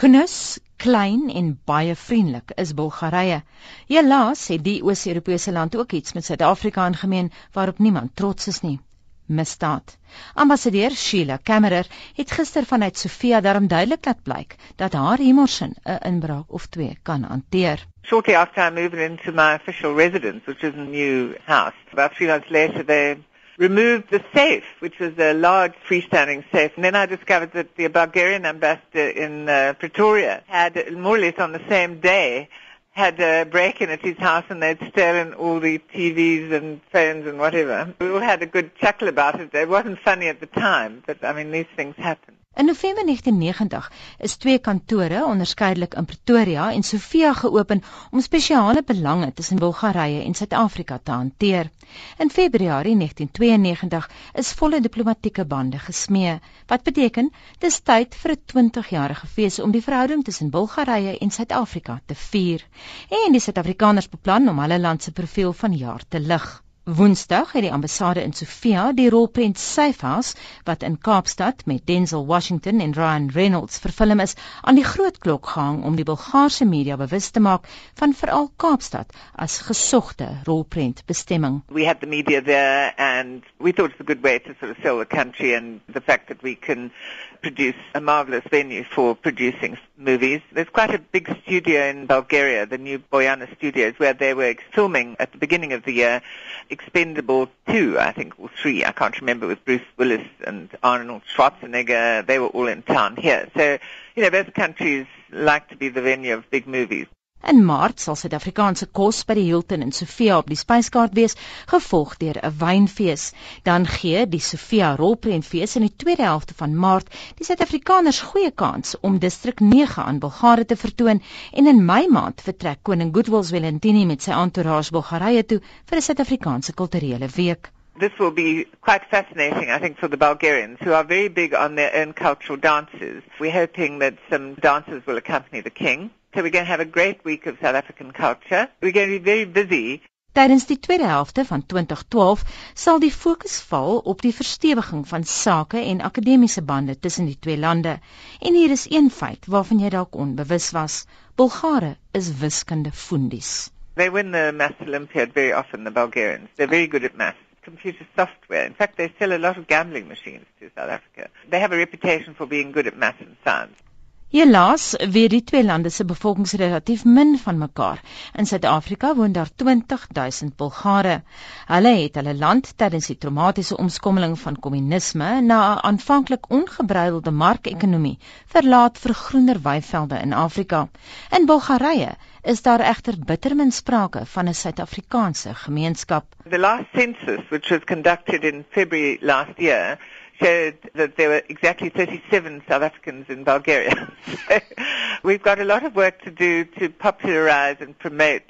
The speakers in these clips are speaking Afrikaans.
Knus, klein en baie vriendelik is Bulgarië. Helaas het die Oos-Europese land ook iets met Suid-Afrika in gemeen waarop niemand trots is nie. Misdaad. Ambassadeur Sheila Kammerer het gister vanuit Sofia daarom duidelik laat blyk dat haar humorsin 'n inbraak of twee kan hanteer. Shortly after I moved into my official residence, which is a new house, about three months later they removed the safe, which was a large freestanding safe. And then I discovered that the Bulgarian ambassador in uh, Pretoria had, more or less on the same day, had a break-in at his house and they'd stolen all the TVs and phones and whatever. We all had a good chuckle about it. It wasn't funny at the time, but I mean, these things happen. In November 1990 is twee kantore onderskeidelik in Pretoria en Sofia geopen om spesiale belange tussen Bulgarië en Suid-Afrika te hanteer. In Februarie 1992 is volle diplomatieke bande gesmee, wat beteken dis tyd vir 'n 20-jarige fees om die verhouding tussen Bulgarië en Suid-Afrika te vier. En die Suid-Afrikaners beplan om hulle land se profiel van jaar te lig. Woensdag het die ambassade in Sofia die rolprent Safehouse wat in Kaapstad met Denzel Washington en Ryan Reynolds vervilm is aan die groot klok gehang om die Bulgaarse media bewus te maak van veral Kaapstad as gesogte rolprent bestemming. We had the media there and we thought it's a good way to sort of sell the country and the fact that we can produce a marvelous venue for producing movies. There's quite a big studio in Bulgaria, the new Boyana Studios, where they were filming at the beginning of the year Expendable 2, I think, or 3, I can't remember, with Bruce Willis and Arnold Schwarzenegger. They were all in town here. So, you know, both countries like to be the venue of big movies. In Maart sal Suid-Afrikaanse kos by die Hilton in Sofia op die spyskaart wees, gevolg deur 'n wynfees. Dan gee die Sofia rolprentfees in die tweede helfte van Maart die Suid-Afrikaners goeie kans om distrik 9 aan Bulgare te vertoon en in Mei maand vertrek koning Goodwill Zwelithini met sy entourage Bulgarië toe vir 'n Suid-Afrikaanse kulturele week. This will be quite fascinating, I think, for the Bulgarians, who are very big on their own cultural dances. We're hoping that some dancers will accompany the king. So we're going to have a great week of South African culture. We're going to be very busy. Tydens die tweede helfte van 2012 sal die fokus val op die verstewiging van sake en akademiese bande tussen die twee lande. En hier is een feit waarvan jy dalk onbewus was. Bulgare is wiskunde fundies. They win the Maths Olympiad very often, the Bulgarians. They're very good at maths. Computer software. In fact, they sell a lot of gambling machines to South Africa. They have a reputation for being good at maths and science. Helaas weet die twee lande se bevolkings relatief min van mekaar. In Suid-Afrika woon daar 20000 Bulgare. Hulle het hulle land tydens die traumatiese omskommeling van kommunisme na 'n aanvanklik ongebruikelde markekonomie verlaat vir groener weivelde in Afrika. In Bulgarië is daar egter bitter min sprake van 'n Suid-Afrikaanse gemeenskap. The last census which was conducted in February last year showed that there were exactly 37 South Africans in Bulgaria. so we've got a lot of work to do to popularize and promote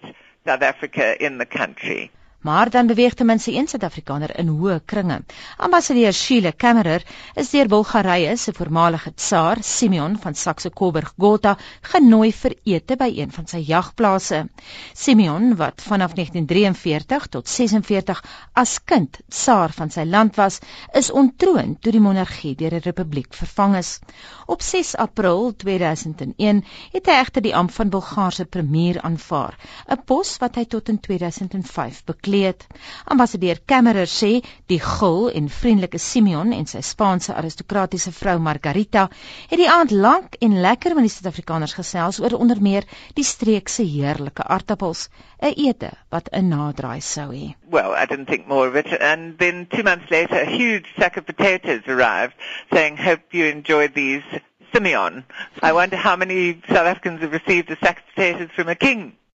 South Africa in the country. Maar dan beweeg ten minste een Suid-Afrikaner in hoë kringe. Ambassadeur Sheila Kammerer is deur Bulgarië se voormalige tsaar Simeon van Saxe-Coburg-Gotha genooi vir ete by een van sy jagplase. Simeon, wat vanaf 1943 tot 46 as kind tsaar van sy land was, is ontroon toe die monargie deur 'n republiek vervang is. Op 6 April 2001 het hy egter die ampt van Bulgaarse premier aanvaar, 'n pos wat hy tot in 2005 bekleed gekleed. Ambassadeur Kammerer sê die gul en vriendelike Simeon en sy Spaanse aristokratiese vrou Margarita het die aand lank en lekker met die Suid-Afrikaners gesels oor onder meer die streek se heerlike aardappels, 'n ete wat 'n naderdraai sou hê. Well, I didn't think more of it and then 2 months later a huge sack of potatoes arrived saying hope you enjoyed these Simeon. I wonder how many South Africans have received a sack of potatoes from a king.